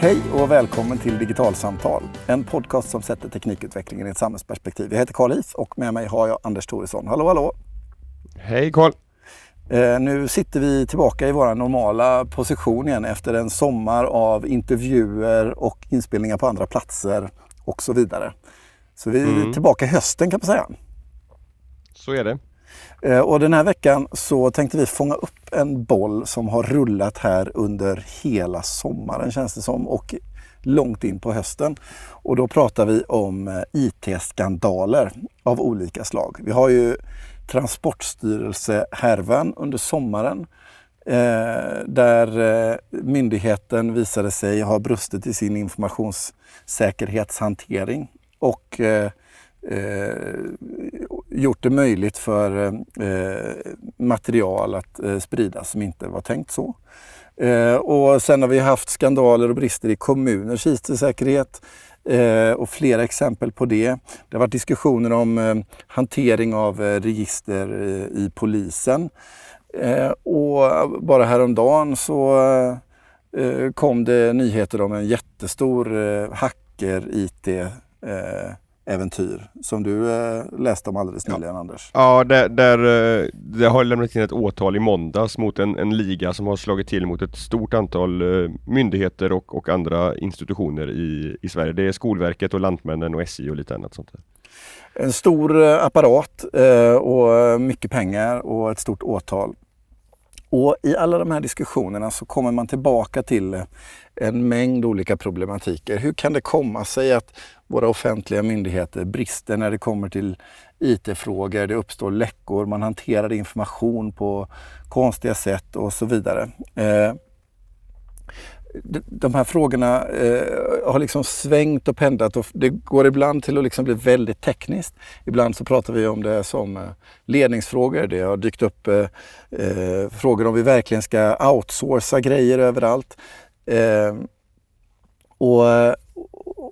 Hej och välkommen till Digitalsamtal, en podcast som sätter teknikutvecklingen i ett samhällsperspektiv. Jag heter Karl Is och med mig har jag Anders Thoresson. Hallå, hallå! Hej Karl! Eh, nu sitter vi tillbaka i vår normala position igen efter en sommar av intervjuer och inspelningar på andra platser och så vidare. Så vi är mm. tillbaka i hösten kan man säga. Så är det. Eh, och den här veckan så tänkte vi fånga upp en boll som har rullat här under hela sommaren känns det som och långt in på hösten. Och då pratar vi om eh, IT-skandaler av olika slag. Vi har ju Transportstyrelsehärvan under sommaren eh, där eh, myndigheten visade sig ha brustit i sin informationssäkerhetshantering och eh, eh gjort det möjligt för eh, material att eh, spridas som inte var tänkt så. Eh, och sen har vi haft skandaler och brister i kommuners IT-säkerhet eh, och flera exempel på det. Det har varit diskussioner om eh, hantering av eh, register eh, i polisen. Eh, och bara häromdagen så eh, kom det nyheter om en jättestor hacker-IT äventyr som du eh, läste om alldeles nyligen ja. Anders. Ja, där, där, eh, det har lämnat in ett åtal i måndags mot en, en, liga som har slagit till mot ett stort antal eh, myndigheter och, och andra institutioner i, i Sverige. Det är Skolverket och Lantmännen och SJ och lite annat sånt. Där. En stor eh, apparat och mycket pengar och ett stort åtal. Och i alla de här diskussionerna så kommer man tillbaka till en mängd olika problematiker. Hur kan det komma sig att våra offentliga myndigheter brister när det kommer till IT-frågor, det uppstår läckor, man hanterar information på konstiga sätt och så vidare. Eh, de här frågorna eh, har liksom svängt och pendlat och det går ibland till att liksom bli väldigt tekniskt. Ibland så pratar vi om det som eh, ledningsfrågor. Det har dykt upp eh, eh, frågor om vi verkligen ska outsourca grejer överallt. Eh, och, eh,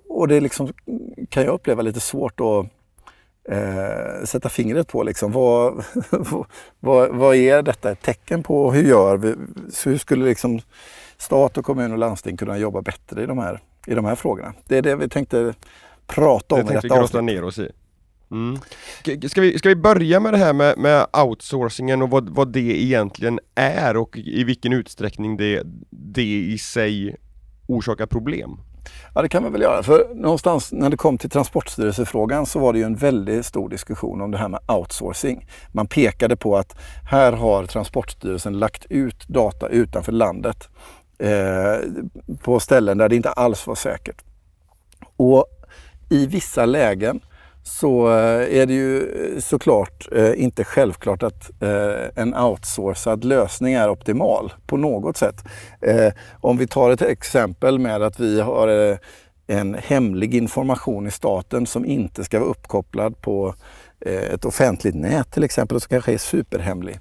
och det liksom, kan jag uppleva lite svårt att eh, sätta fingret på. Liksom. Vad, vad, vad är detta ett tecken på? Hur gör vi? Hur skulle liksom stat och kommun och landsting kunna jobba bättre i de här, i de här frågorna? Det är det vi tänkte prata om det i detta avsnitt. ner oss i. Mm. Ska, vi, ska vi börja med det här med, med outsourcingen och vad, vad det egentligen är och i vilken utsträckning det, det i sig orsakar problem? Ja det kan man väl göra. För någonstans när det kom till Transportstyrelsefrågan så var det ju en väldigt stor diskussion om det här med outsourcing. Man pekade på att här har Transportstyrelsen lagt ut data utanför landet eh, på ställen där det inte alls var säkert. Och i vissa lägen så eh, är det ju eh, såklart eh, inte självklart att en outsourcad lösning är optimal på något sätt. Om vi tar ett exempel med att vi har en hemlig information i staten som inte ska vara uppkopplad på ett offentligt nät till exempel och som kanske är superhemlig.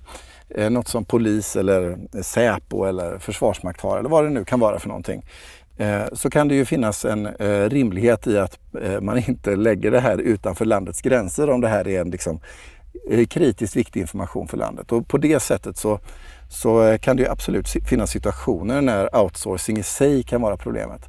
Något som polis eller Säpo eller försvarsmakt har eller vad det nu kan vara för någonting. Eh, så kan det ju finnas en eh, rimlighet i att eh, man inte lägger det här utanför landets gränser om det här är en liksom, kritiskt viktig information för landet. Och på det sättet så, så kan det ju absolut finnas situationer när outsourcing i sig kan vara problemet.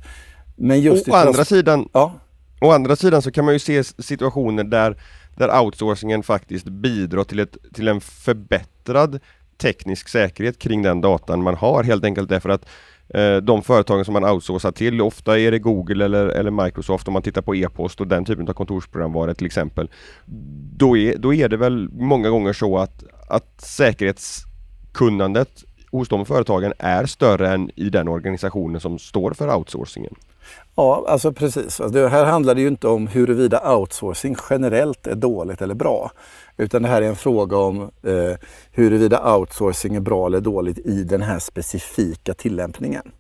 Men just å, andra sidan, ja. å andra sidan så kan man ju se situationer där, där outsourcingen faktiskt bidrar till, ett, till en förbättrad teknisk säkerhet kring den datan man har helt enkelt därför att Eh, de företagen som man outsourcar till, ofta är det Google eller, eller Microsoft om man tittar på e-post och den typen av kontorsprogramvaror till exempel. Då är, då är det väl många gånger så att, att säkerhetskunnandet hos de företagen är större än i den organisationen som står för outsourcingen. Ja, alltså precis. Alltså det här handlar det ju inte om huruvida outsourcing generellt är dåligt eller bra. Utan det här är en fråga om eh, huruvida outsourcing är bra eller dåligt i den här specifika tillämpningen.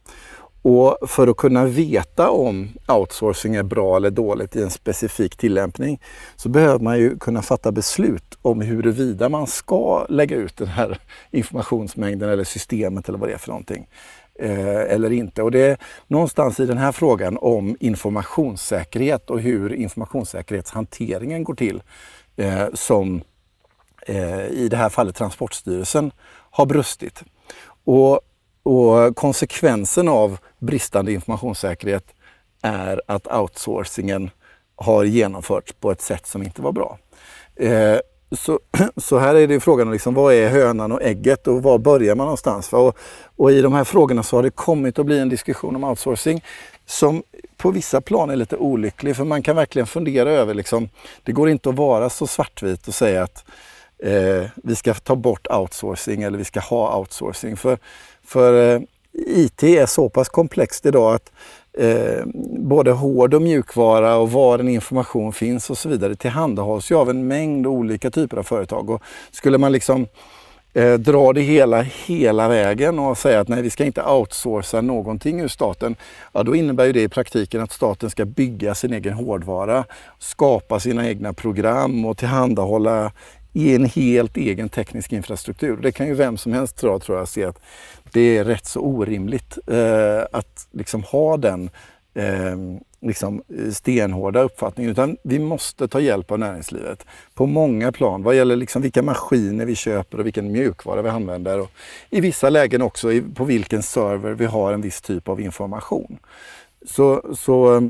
Och för att kunna veta om outsourcing är bra eller dåligt i en specifik tillämpning så behöver man ju kunna fatta beslut om huruvida man ska lägga ut den här informationsmängden eller systemet eller vad det är för någonting. Eh, eller inte. Och det är någonstans i den här frågan om informationssäkerhet och hur informationssäkerhetshanteringen går till eh, som eh, i det här fallet Transportstyrelsen har brustit. Och, och konsekvensen av bristande informationssäkerhet är att outsourcingen har genomförts på ett sätt som inte var bra. Eh, så, så här är det frågan, liksom, vad är hönan och ägget och var börjar man någonstans? Och, och i de här frågorna så har det kommit att bli en diskussion om outsourcing som på vissa plan är lite olycklig för man kan verkligen fundera över, liksom, det går inte att vara så svartvit och säga att eh, vi ska ta bort outsourcing eller vi ska ha outsourcing. För, för eh, IT är så pass komplext idag att eh, både hård och mjukvara och var en information finns och så vidare tillhandahålls ju av en mängd olika typer av företag. Och skulle man liksom eh, dra det hela hela vägen och säga att nej, vi ska inte outsourca någonting ur staten. Ja, då innebär det i praktiken att staten ska bygga sin egen hårdvara, skapa sina egna program och tillhandahålla i en helt egen teknisk infrastruktur. Det kan ju vem som helst dra, tror jag se att det är rätt så orimligt eh, att liksom ha den eh, liksom stenhårda uppfattningen. Utan vi måste ta hjälp av näringslivet på många plan vad gäller liksom vilka maskiner vi köper och vilken mjukvara vi använder. Och I vissa lägen också på vilken server vi har en viss typ av information. Så, så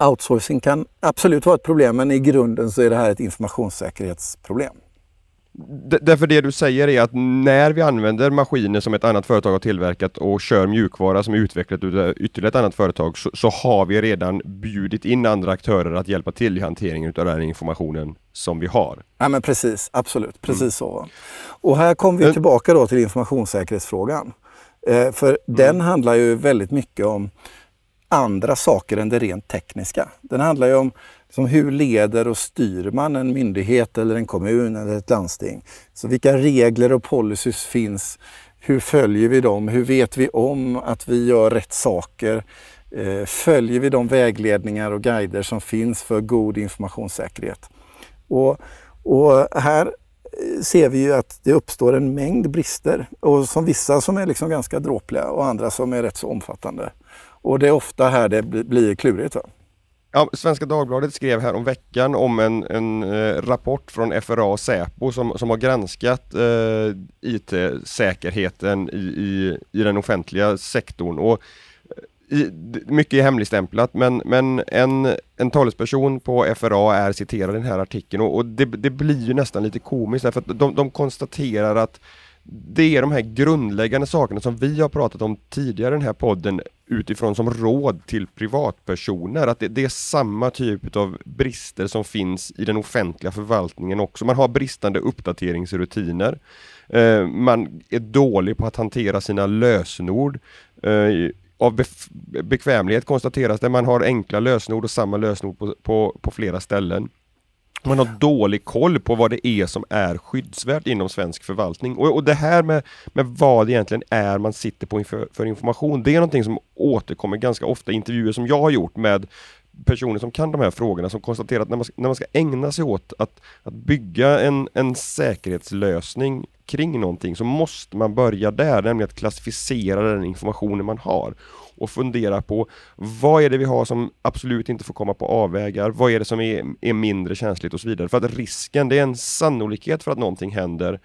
outsourcing kan absolut vara ett problem men i grunden så är det här ett informationssäkerhetsproblem. Därför det du säger är att när vi använder maskiner som ett annat företag har tillverkat och kör mjukvara som är utvecklat av ytterligare ett annat företag så, så, har vi redan bjudit in andra aktörer att hjälpa till i hanteringen av den informationen som vi har. Ja men precis, absolut, precis mm. så. Och här kommer vi tillbaka då till informationssäkerhetsfrågan. Eh, för mm. den handlar ju väldigt mycket om andra saker än det rent tekniska. Den handlar ju om liksom, hur leder och styr man en myndighet eller en kommun eller ett landsting? Så vilka regler och policies finns? Hur följer vi dem? Hur vet vi om att vi gör rätt saker? Eh, följer vi de vägledningar och guider som finns för god informationssäkerhet? Och, och här eh, ser vi ju att det uppstår en mängd brister och som vissa som är liksom ganska dråpliga och andra som är rätt så omfattande. Och det är ofta här det blir klurigt. Va? Ja, Svenska Dagbladet skrev här om veckan om en, en eh, rapport från FRA och Säpo som, som har granskat eh, IT-säkerheten i, i, i, den offentliga sektorn. Och eh, i, mycket är hemligstämplat men, men en, en talesperson på FRA är citerad i den här artikeln och, och det, det, blir ju nästan lite komiskt därför att de, de konstaterar att det är de här grundläggande sakerna som vi har pratat om tidigare i den här podden utifrån som råd till privatpersoner. Att det, det, är samma typ av brister som finns i den offentliga förvaltningen också. Man har bristande uppdateringsrutiner. Eh, man är dålig på att hantera sina lösenord. Eh, av bekvämlighet konstateras det. Man har enkla lösenord och samma lösenord på, på, på flera ställen. Man har dålig koll på vad det är som är skyddsvärt inom svensk förvaltning. Och, och det här med, med vad det egentligen är man sitter på inför, för information, det är någonting som återkommer ganska ofta i intervjuer som jag har gjort med personer som kan de här frågorna som konstaterar att när man, när man ska ägna sig åt att, att bygga en, en säkerhetslösning kring någonting så måste man börja där, nämligen att klassificera den informationen man har och fundera på vad är det vi har som absolut inte får komma på avvägar? Vad är det som är, är mindre känsligt och så vidare? För att risken, det är en sannolikhet för att någonting händer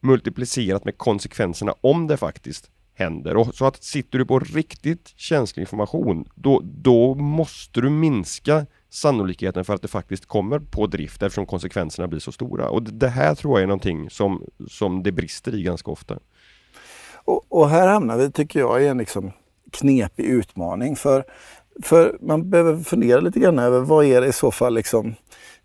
multiplicerat med konsekvenserna om det faktiskt händer. Och så att sitter du på riktigt känslig information, då, då måste du minska sannolikheten för att det faktiskt kommer på drift eftersom konsekvenserna blir så stora. Och det här tror jag är någonting som, som det brister i ganska ofta. Och, och här hamnar vi, tycker jag, i en liksom knepig utmaning. För, för man behöver fundera lite grann över vad är det i så fall liksom,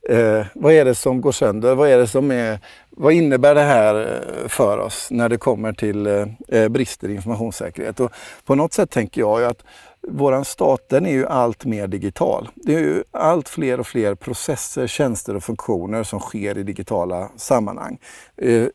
eh, vad är det som går sönder? Vad är det som är, vad innebär det här eh, för oss när det kommer till eh, eh, brister i informationssäkerhet? Och på något sätt tänker jag att våran stat den är ju allt mer digital. Det är ju allt fler och fler processer, tjänster och funktioner som sker i digitala sammanhang. Eh,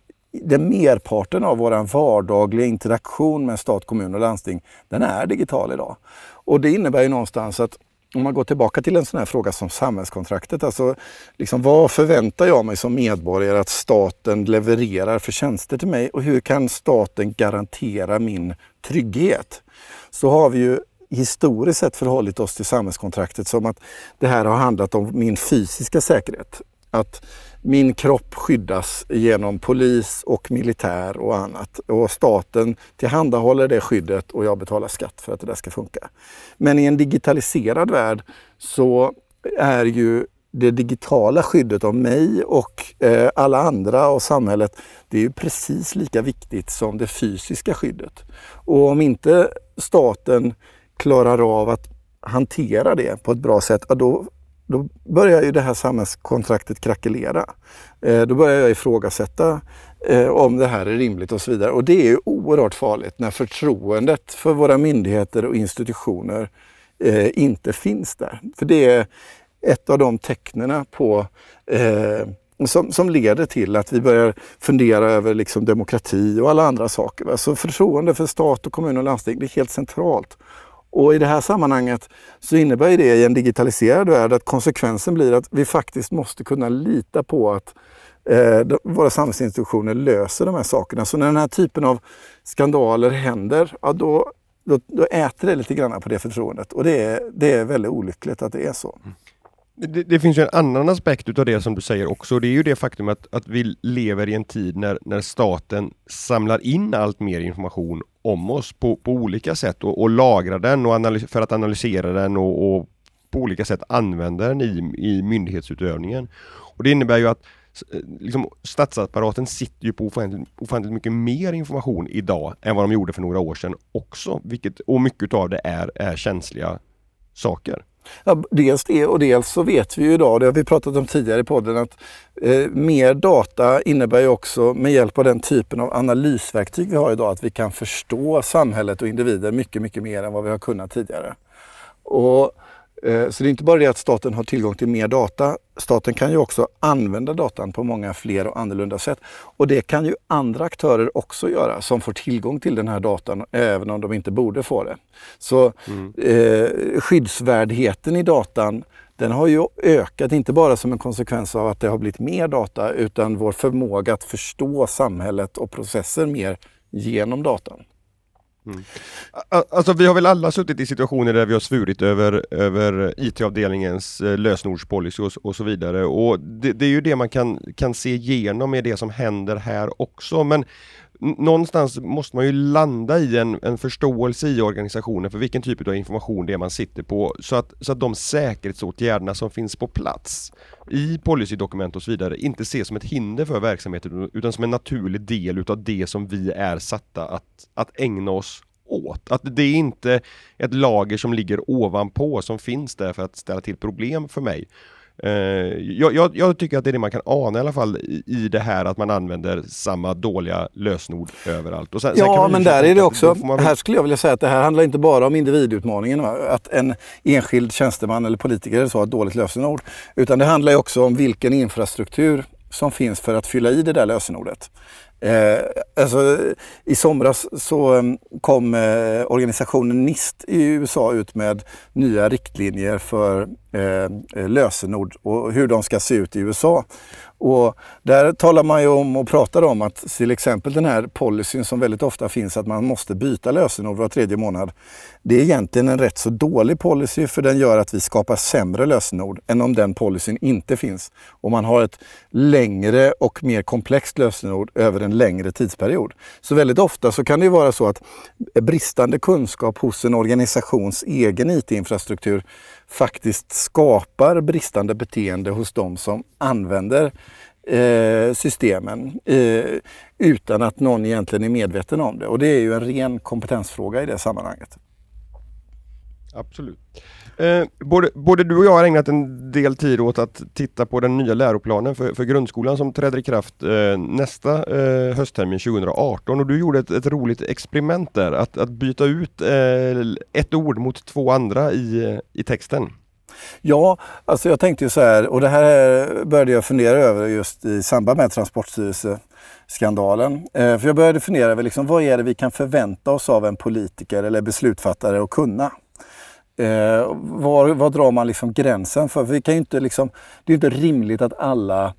den merparten av vår vardagliga interaktion med stat, kommun och landsting, den är digital idag. Och det innebär ju någonstans att om man går tillbaka till en sån här fråga som samhällskontraktet, alltså liksom vad förväntar jag mig som medborgare att staten levererar för tjänster till mig och hur kan staten garantera min trygghet? Så har vi ju historiskt sett förhållit oss till samhällskontraktet som att det här har handlat om min fysiska säkerhet. Att min kropp skyddas genom polis och militär och annat. Och staten tillhandahåller det skyddet och jag betalar skatt för att det där ska funka. Men i en digitaliserad värld så är ju det digitala skyddet av mig och eh, alla andra och samhället, det är ju precis lika viktigt som det fysiska skyddet. Och om inte staten klarar av att hantera det på ett bra sätt, då, då börjar ju det här samhällskontraktet krackelera. Eh, då börjar jag ifrågasätta eh, om det här är rimligt och så vidare. Och det är ju oerhört farligt när förtroendet för våra myndigheter och institutioner eh, inte finns där. För det är ett av de tecknen på eh, som, som leder till att vi börjar fundera över liksom demokrati och alla andra saker. Så förtroende för stat och kommun och landsting, det är helt centralt. Och i det här sammanhanget så innebär det i en digitaliserad värld att konsekvensen blir att vi faktiskt måste kunna lita på att eh, våra samhällsinstitutioner löser de här sakerna. Så när den här typen av skandaler händer, ja, då, då, då äter det lite grann på det förtroendet. Och det är, det är väldigt olyckligt att det är så. Mm. Det, det, finns ju en annan aspekt utav det som du säger också. Det är ju det faktum att, att vi lever i en tid när, när staten samlar in allt mer information om oss på, på olika sätt och, och lagra den och för att analysera den och, och, på olika sätt använda den i, i myndighetsutövningen. Och Det innebär ju att eh, liksom, statsapparaten sitter ju på ofantligt, ofantligt mycket mer information idag än vad de gjorde för några år sedan också. Vilket, och mycket av det är, är känsliga saker. Ja, dels det och dels så vet vi ju idag, det har vi pratat om tidigare i podden, att eh, mer data innebär ju också med hjälp av den typen av analysverktyg vi har idag att vi kan förstå samhället och individer mycket, mycket mer än vad vi har kunnat tidigare. Och så det är inte bara det att staten har tillgång till mer data. Staten kan ju också använda datan på många fler och annorlunda sätt. Och det kan ju andra aktörer också göra som får tillgång till den här datan även om de inte borde få det. Så mm. eh, skyddsvärdheten i datan den har ju ökat, inte bara som en konsekvens av att det har blivit mer data utan vår förmåga att förstå samhället och processer mer genom datan. Mm. Alltså vi har väl alla suttit i situationer där vi har svurit över, över IT-avdelningens eh, lösenordspolicy och, och, så vidare och det, det, är ju det man kan, kan se igenom med det som händer här också men någonstans måste man ju landa i en, en förståelse i organisationen för vilken typ av information det är man sitter på så att, så att de säkerhetsåtgärderna som finns på plats i policydokument och så vidare inte ses som ett hinder för verksamheten utan som en naturlig del utav det som vi är satta att, att ägna oss åt. Att det är inte ett lager som ligger ovanpå som finns där för att ställa till problem för mig. Uh, jag, jag, jag, tycker att det är det man kan ana i alla fall i, i det här att man använder samma dåliga lösenord överallt. Sen, ja, sen men där är det också, man... här skulle jag vilja säga att det här handlar inte bara om individutmaningen, att en enskild tjänsteman eller politiker så har ett dåligt lösenord, utan det handlar också om vilken infrastruktur som finns för att fylla i det där lösenordet. Eh, alltså, I somras så mm, kom eh, organisationen NIST i USA ut med nya riktlinjer för eh, eh, lösenord och hur de ska se ut i USA. Och där talar man ju om och pratar om att till exempel den här policyn som väldigt ofta finns att man måste byta lösenord var tredje månad. Det är egentligen en rätt så dålig policy för den gör att vi skapar sämre lösenord än om den policyn inte finns. Och man har ett längre och mer komplext lösenord över en längre tidsperiod. Så väldigt ofta så kan det vara så att bristande kunskap hos en organisations egen IT-infrastruktur faktiskt skapar bristande beteende hos de som använder eh, systemen eh, utan att någon egentligen är medveten om det. Och det är ju en ren kompetensfråga i det sammanhanget. Absolut. Eh, både, både, du och jag har ägnat en del tid åt att titta på den nya läroplanen för, för grundskolan som träder i kraft eh, nästa eh, hösttermin 2018 och du gjorde ett, ett, roligt experiment där att, att byta ut eh, ett ord mot två andra i, i texten. Ja, alltså jag tänkte ju så här och det här började jag fundera över just i samband med Transportstyrelseskandalen. Eh, för jag började fundera över liksom, vad är det vi kan förvänta oss av en politiker eller beslutsfattare att kunna. Eh, var, var drar man liksom gränsen? För vi kan inte liksom, det är inte rimligt att alla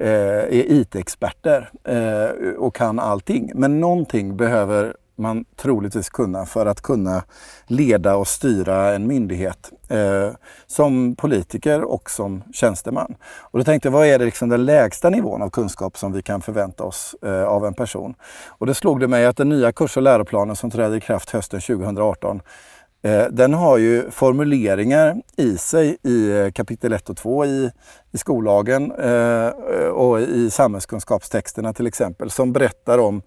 eh, är IT-experter eh, och kan allting. Men någonting behöver man troligtvis kunna för att kunna leda och styra en myndighet eh, som politiker och som tjänsteman. Och då tänkte jag, vad är det liksom den lägsta nivån av kunskap som vi kan förvänta oss eh, av en person? Och det slog det mig att den nya kurs och läroplanen som träder i kraft hösten 2018 Eh, den har ju formuleringar i sig i eh, kapitel 1 och 2 i, i skollagen eh, och i samhällskunskapstexterna till exempel som berättar om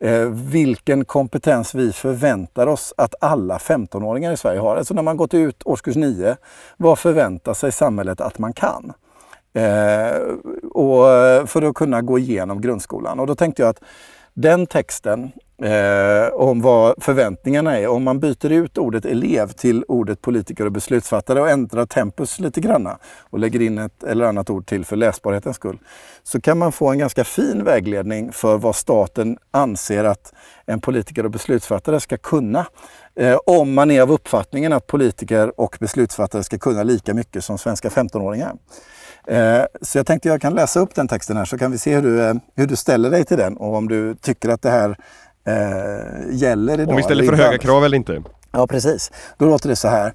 eh, vilken kompetens vi förväntar oss att alla 15-åringar i Sverige har. Alltså när man gått ut årskurs 9, vad förväntar sig samhället att man kan? och för att kunna gå igenom grundskolan. Och då tänkte jag att den texten eh, om vad förväntningarna är. Om man byter ut ordet elev till ordet politiker och beslutsfattare och ändrar tempus lite granna och lägger in ett eller annat ord till för läsbarhetens skull så kan man få en ganska fin vägledning för vad staten anser att en politiker och beslutsfattare ska kunna. Eh, om man är av uppfattningen att politiker och beslutsfattare ska kunna lika mycket som svenska 15-åringar. Eh, så jag tänkte jag kan läsa upp den texten här så kan vi se hur du, eh, hur du ställer dig till den och om du tycker att det här eh, gäller idag. Om vi ställer för höga krav eller inte? Ja, precis. Då låter det så här.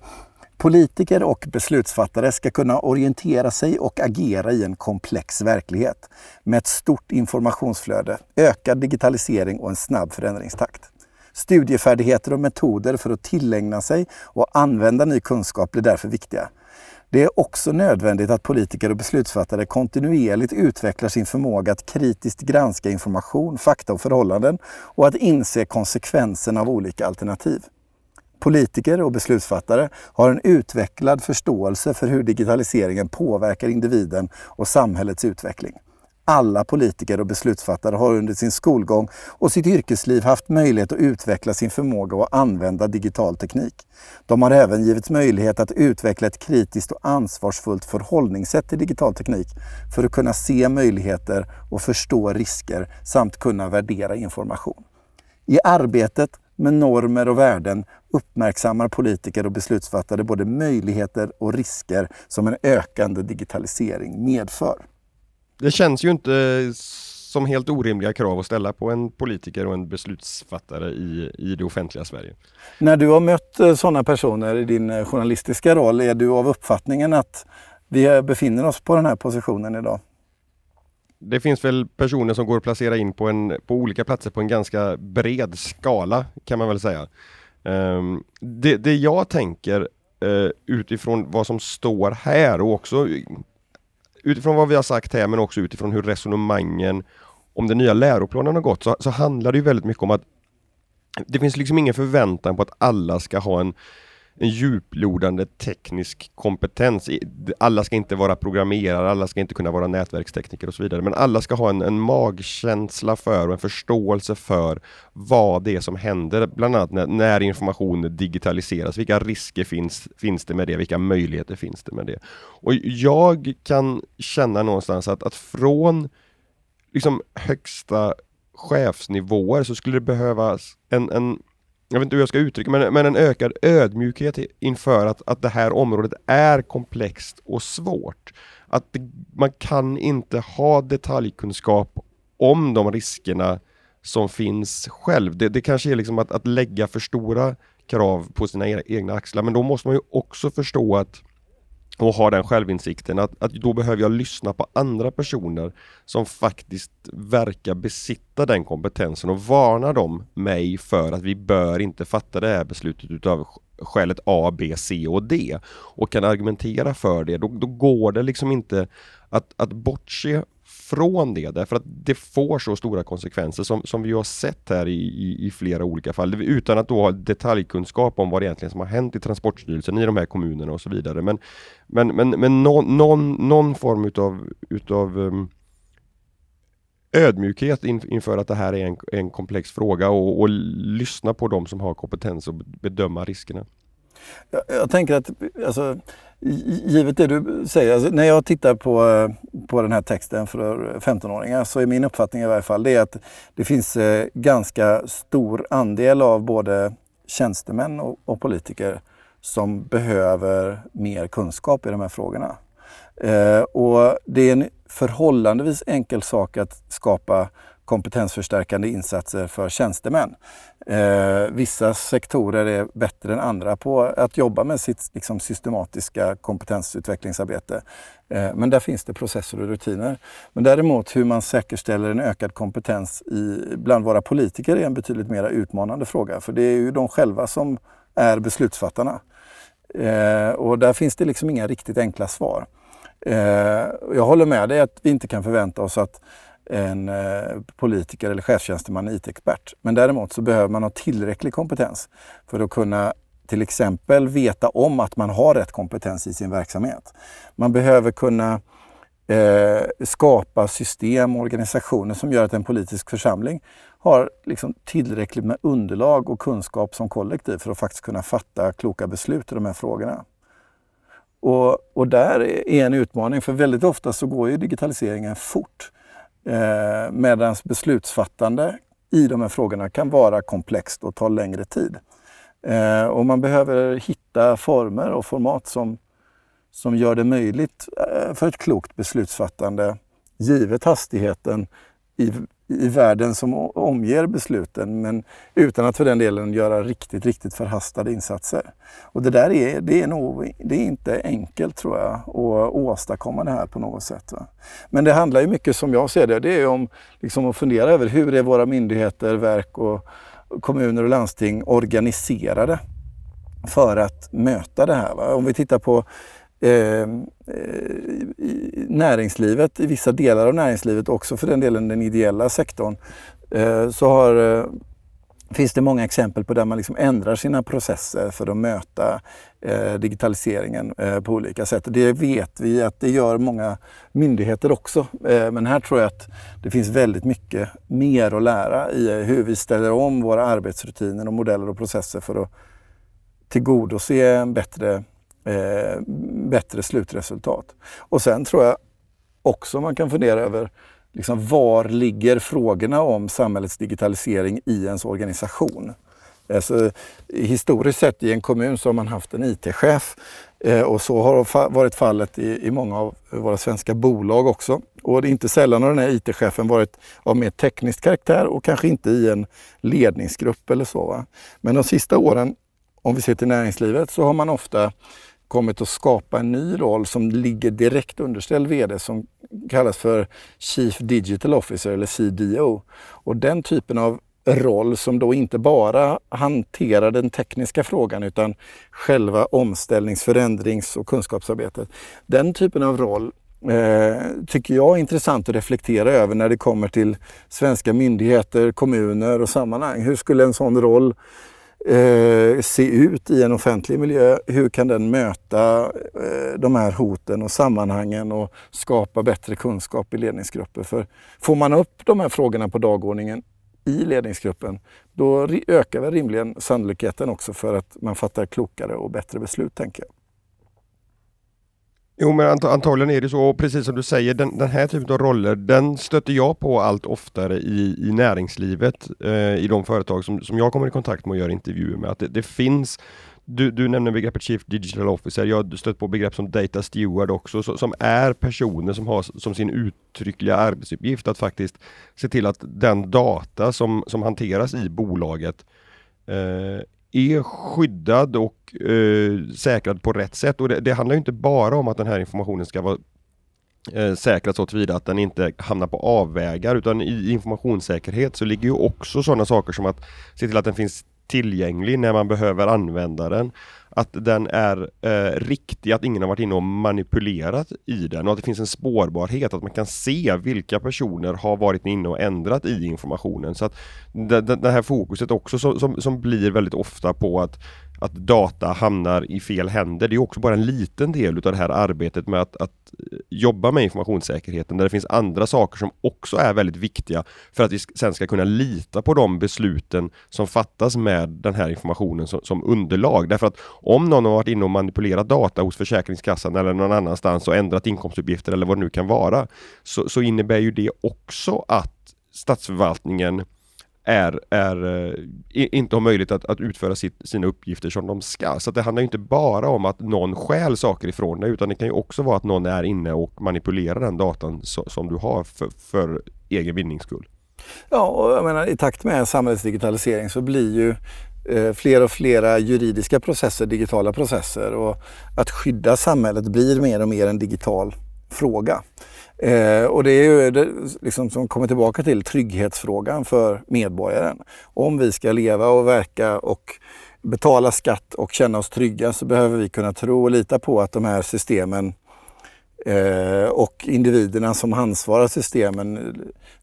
Politiker och beslutsfattare ska kunna orientera sig och agera i en komplex verklighet med ett stort informationsflöde, ökad digitalisering och en snabb förändringstakt. Studiefärdigheter och metoder för att tillägna sig och använda ny kunskap blir därför viktiga. Det är också nödvändigt att politiker och beslutsfattare kontinuerligt utvecklar sin förmåga att kritiskt granska information, fakta och förhållanden och att inse konsekvenserna av olika alternativ. Politiker och beslutsfattare har en utvecklad förståelse för hur digitaliseringen påverkar individen och samhällets utveckling alla politiker och beslutsfattare har under sin skolgång och sitt yrkesliv haft möjlighet att utveckla sin förmåga att använda digital teknik. De har även givits möjlighet att utveckla ett kritiskt och ansvarsfullt förhållningssätt till digital teknik för att kunna se möjligheter och förstå risker samt kunna värdera information. I arbetet med normer och värden uppmärksammar politiker och beslutsfattare både möjligheter och risker som en ökande digitalisering medför. Det känns ju inte som helt orimliga krav att ställa på en politiker och en beslutsfattare i, i det offentliga Sverige. När du har mött eh, sådana personer i din eh, journalistiska roll, är du av uppfattningen att vi befinner oss på den här positionen idag? Det finns väl personer som går att placera in på, en, på olika platser på en ganska bred skala kan man väl säga. Um, det, det jag tänker uh, utifrån vad som står här och också utifrån vad vi har sagt här men också utifrån hur resonemangen om den nya läroplanen har gått så, så handlar det ju väldigt mycket om att det finns liksom ingen förväntan på att alla ska ha en en djuplodande teknisk kompetens. Alla ska inte vara programmerare, alla ska inte kunna vara nätverkstekniker och så vidare. Men alla ska ha en, en magkänsla för och en förståelse för vad det är som händer, bland annat när, när information digitaliseras. Vilka risker finns, finns det med det? Vilka möjligheter finns det med det? Och jag kan känna någonstans att, att från liksom högsta chefsnivåer så skulle det behövas en, en jag vet inte hur jag ska uttrycka men, men en ökad ödmjukhet inför att, att det här området är komplext och svårt. Att det, man kan inte ha detaljkunskap om de riskerna som finns själv. Det, det kanske är liksom att, att lägga för stora krav på sina e-, egna axlar men då måste man ju också förstå att och ha den självinsikten att, att då behöver jag lyssna på andra personer som faktiskt verkar besitta den kompetensen och varna dem mig för att vi bör inte fatta det här beslutet utav skälet A, B, C och D och kan argumentera för det. Då, då går det liksom inte att, att bortse från det därför att det får så stora konsekvenser som, som vi har sett här i, i, i, flera olika fall utan att då ha detaljkunskap om vad det egentligen som har hänt i Transportstyrelsen i de här kommunerna och så vidare. Men, men, men, men någon, någon, någon form utav, utav um, ödmjukhet inför att det här är en, en komplex fråga och, och lyssna på de som har kompetens att bedöma riskerna. Jag, jag tänker att alltså, givet det du säger, alltså, när jag tittar på, eh, på den här texten för eh, 15-åringar så är min uppfattning i varje fall det att det finns eh, ganska stor andel av både tjänstemän och, och politiker som behöver mer kunskap i de här frågorna. Eh, och det är en förhållandevis enkel sak att skapa kompetensförstärkande insatser för tjänstemän. Eh, vissa sektorer är bättre än andra på att jobba med sitt liksom, systematiska kompetensutvecklingsarbete. Eh, men där finns det processer och rutiner. Men däremot hur man säkerställer en ökad kompetens i, bland våra politiker är en betydligt mer utmanande fråga. För det är ju de själva som är beslutsfattarna. Eh, och där finns det liksom inga riktigt enkla svar. Eh, jag håller med dig att vi inte kan förvänta oss att en eh, politiker eller chefstjänsteman är IT-expert. Men däremot så behöver man ha tillräcklig kompetens för att kunna till exempel veta om att man har rätt kompetens i sin verksamhet. Man behöver kunna eh, skapa system och organisationer som gör att en politisk församling har liksom tillräckligt med underlag och kunskap som kollektiv för att faktiskt kunna fatta kloka beslut i de här frågorna. Och, och där är en utmaning, för väldigt ofta så går ju digitaliseringen fort. Eh, Medan beslutsfattande i de här frågorna kan vara komplext och ta längre tid. Eh, och man behöver hitta former och format som, som gör det möjligt eh, för ett klokt beslutsfattande givet hastigheten i, i världen som omger besluten men utan att för den delen göra riktigt, riktigt förhastade insatser. Och det där är, det är, nog, det är inte enkelt tror jag att åstadkomma det här på något sätt. Va? Men det handlar ju mycket som jag ser det, det är om liksom att fundera över hur är våra myndigheter, verk och kommuner och landsting organiserade för att möta det här. Va? Om vi tittar på Ehm, eh, näringslivet, i vissa delar av näringslivet, också för den delen den ideella sektorn, eh, så har, eh, finns det många exempel på där man liksom ändrar sina processer för att möta eh, digitaliseringen eh, på olika sätt. Det vet vi att det gör många myndigheter också. Eh, men här tror jag att det finns väldigt mycket mer att lära i eh, hur vi ställer om våra arbetsrutiner och modeller och processer för att tillgodose en bättre eh, bättre slutresultat. Och sen tror jag också man kan fundera över liksom, var ligger frågorna om samhällets digitalisering i ens organisation? Alltså, historiskt sett i en kommun så har man haft en IT-chef eh, och så har varit fallet i, i många av våra svenska bolag också. Och inte sällan har den här IT-chefen varit av mer teknisk karaktär och kanske inte i en ledningsgrupp eller så. Va? Men de sista åren, om vi ser till näringslivet, så har man ofta kommit att skapa en ny roll som ligger direkt underställd VD som kallas för Chief Digital Officer eller CDO. Och den typen av roll som då inte bara hanterar den tekniska frågan utan själva omställnings-, förändrings och kunskapsarbetet. Den typen av roll eh, tycker jag är intressant att reflektera över när det kommer till svenska myndigheter, kommuner och sammanhang. Hur skulle en sån roll eh, se ut i en offentlig miljö? Hur kan den möta eh, de här hoten och sammanhangen och skapa bättre kunskap i ledningsgrupper? För får man upp de här frågorna på dagordningen i ledningsgruppen, då ökar väl rimligen sannolikheten också för att man fattar klokare och bättre beslut, tänker jag. Jo men ant antagligen är det så, och precis som du säger, den, den, här typen av roller, den stöter jag på allt oftare i, i näringslivet, eh, i de företag som, som jag kommer i kontakt med och gör intervjuer med. Att det, det finns du, du nämner begreppet Chief Digital Officer, jag har stött på begrepp som Data Steward också, så, som är personer som har som sin uttryckliga arbetsuppgift att faktiskt se till att den data som, som hanteras i bolaget eh, är skyddad och eh, säkrad på rätt sätt. Och det, det, handlar inte bara om att den här informationen ska vara eh, säkrad så tillvida att den inte hamnar på avvägar utan i informationssäkerhet så ligger ju också sådana saker som att se till att den finns tillgänglig när man behöver använda den att den är eh, riktig, att ingen har varit inne och manipulerat i den och att det finns en spårbarhet, att man kan se vilka personer har varit inne och ändrat i informationen. Så att det, det, det här fokuset också som, som, som, blir väldigt ofta på att att data hamnar i fel händer. Det är också bara en liten del av det här arbetet med att, att eh, jobba med informationssäkerheten där det finns andra saker som också är väldigt viktiga för att vi sen ska kunna lita på de besluten som fattas med den här informationen som, som underlag. Därför att om någon har varit inne och manipulerat data hos Försäkringskassan eller någon annanstans och ändrat inkomstuppgifter eller vad det nu kan vara så, så innebär ju det också att statsförvaltningen är, är eh, inte har möjlighet att, att utföra sitt, sina uppgifter som de ska. Så det handlar inte bara om att någon stjäl saker ifrån dig utan det kan ju också vara att någon är inne och manipulerar den datan so, som du har för, för egen vinnings skull. Ja, och jag menar, i takt med samhällets digitalisering så blir ju Eh, fler och flera juridiska processer digitala processer och att skydda samhället blir mer och mer en digital fråga. Eh, och det är ju det, liksom, som kommer tillbaka till trygghetsfrågan för medborgaren. Om vi ska leva och verka och betala skatt och känna oss trygga så behöver vi kunna tro och lita på att de här systemen eh, och individerna som ansvarar systemen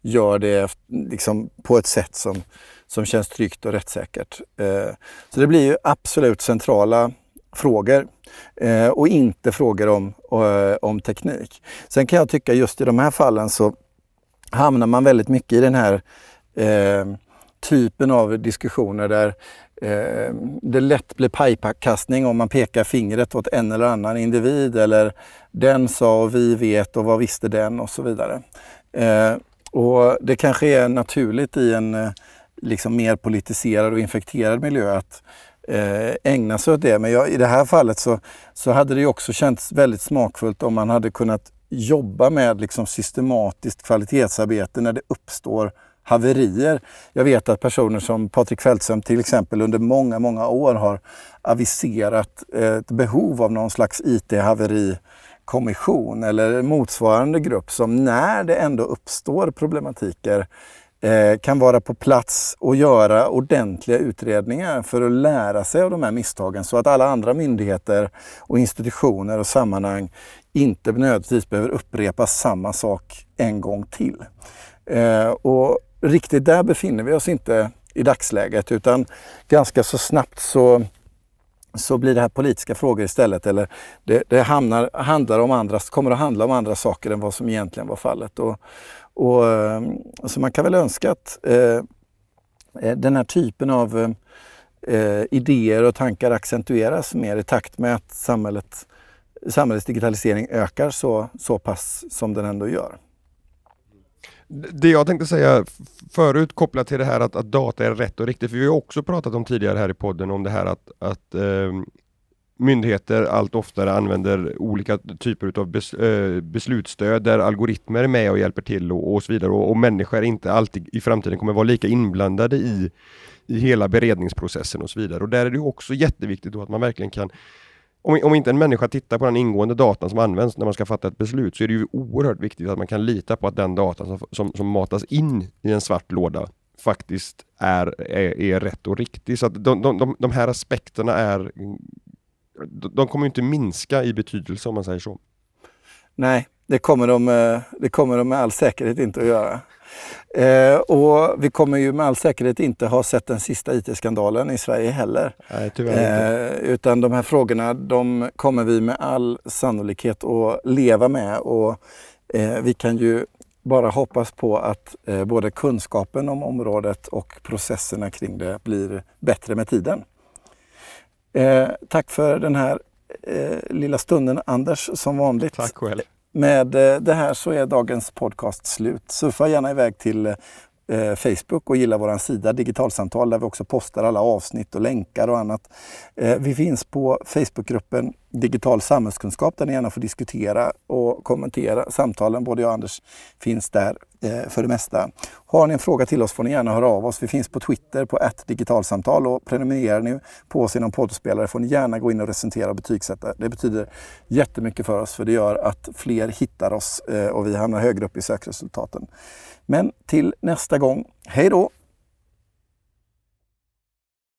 gör det liksom, på ett sätt som, som känns tryggt och rättssäkert. Eh, så det blir ju absolut centrala frågor eh, och inte frågor om, eh, om teknik. Sen kan jag tycka just i de här fallen så hamnar man väldigt mycket i den här eh, typen av diskussioner där eh, det lätt blir pajkastning om man pekar fingret åt en eller annan individ eller den sa och vi vet och vad visste den och så vidare. Eh, och Det kanske är naturligt i en eh, liksom mer politiserad och infekterad miljö att eh, ägna sig åt det. Men jag, i det här fallet så, så hade det också känts väldigt smakfullt om man hade kunnat jobba med liksom systematiskt kvalitetsarbete när det uppstår haverier. Jag vet att personer som Patrik Fältström till exempel under många, många år har aviserat eh, ett behov av någon slags IT-haverikommission eller motsvarande grupp som när det ändå uppstår problematiker Eh, kan vara på plats och göra ordentliga utredningar för att lära sig av de här misstagen så att alla andra myndigheter och institutioner och sammanhang inte nödvändigtvis behöver upprepa samma sak en gång till. Eh, och riktigt där befinner vi oss inte i dagsläget utan ganska så snabbt så, så blir det här politiska frågor istället. Eller det, det hamnar, handlar om andra, kommer att handla om andra saker än vad som egentligen var fallet. Och, och, alltså man kan väl önska att eh, eh, den här typen av eh, idéer och tankar accentueras mer i takt med att samhället, samhällets digitalisering ökar så, så pass som den ändå gör. Det jag tänkte säga förut kopplat till det här att, att, data är rätt och riktigt, för vi har också pratat om tidigare här i podden om det här att, att eh, myndigheter allt oftare använder olika typer av bes, eh, beslutsstöd där algoritmer är med och hjälper till och, och så vidare och, och människor inte alltid i framtiden kommer vara lika inblandade i, i hela beredningsprocessen och så vidare. Och där är det också jätteviktigt att man verkligen kan om, om inte en människa tittar på den ingående datan som används när man ska fatta ett beslut så är det ju oerhört viktigt att man kan lita på att den datan som, som, som matas in i en svart låda faktiskt är, är, är rätt och riktig. Så att de, de, de, de här aspekterna är de kommer inte minska i betydelse om man säger så. Nej, det kommer de, eh, det kommer de med all säkerhet inte att göra. Eh, och vi kommer ju med all säkerhet inte ha sett den sista IT-skandalen i Sverige heller. Nej, tyvärr eh, utan de här frågorna, de kommer vi med all sannolikhet att leva med och eh, vi kan ju bara hoppas på att eh, både kunskapen om området och processerna kring det blir bättre med tiden. Eh, tack för den här eh, lilla stunden Anders, som vanligt. Tack själv. Med eh, det här så är dagens podcast slut. Surfa gärna iväg till eh, eh, Facebook och gilla vår sida Digitalsamtal där vi också postar alla avsnitt och länkar och annat. Eh, vi finns på Facebookgruppen Digital samhällskunskap där ni gärna får diskutera och kommentera samtalen. Både jag och Anders finns där eh, för det mesta. Har ni en fråga till oss får ni gärna höra av oss. Vi finns på Twitter på digitalsamtal och prenumererar ni på oss inom poddspelare får ni gärna gå in och recensera och betygsätta. Det betyder jättemycket för oss för det gör att fler hittar oss eh, och vi hamnar högre upp i sökresultaten. Men till nästa gång, hej då!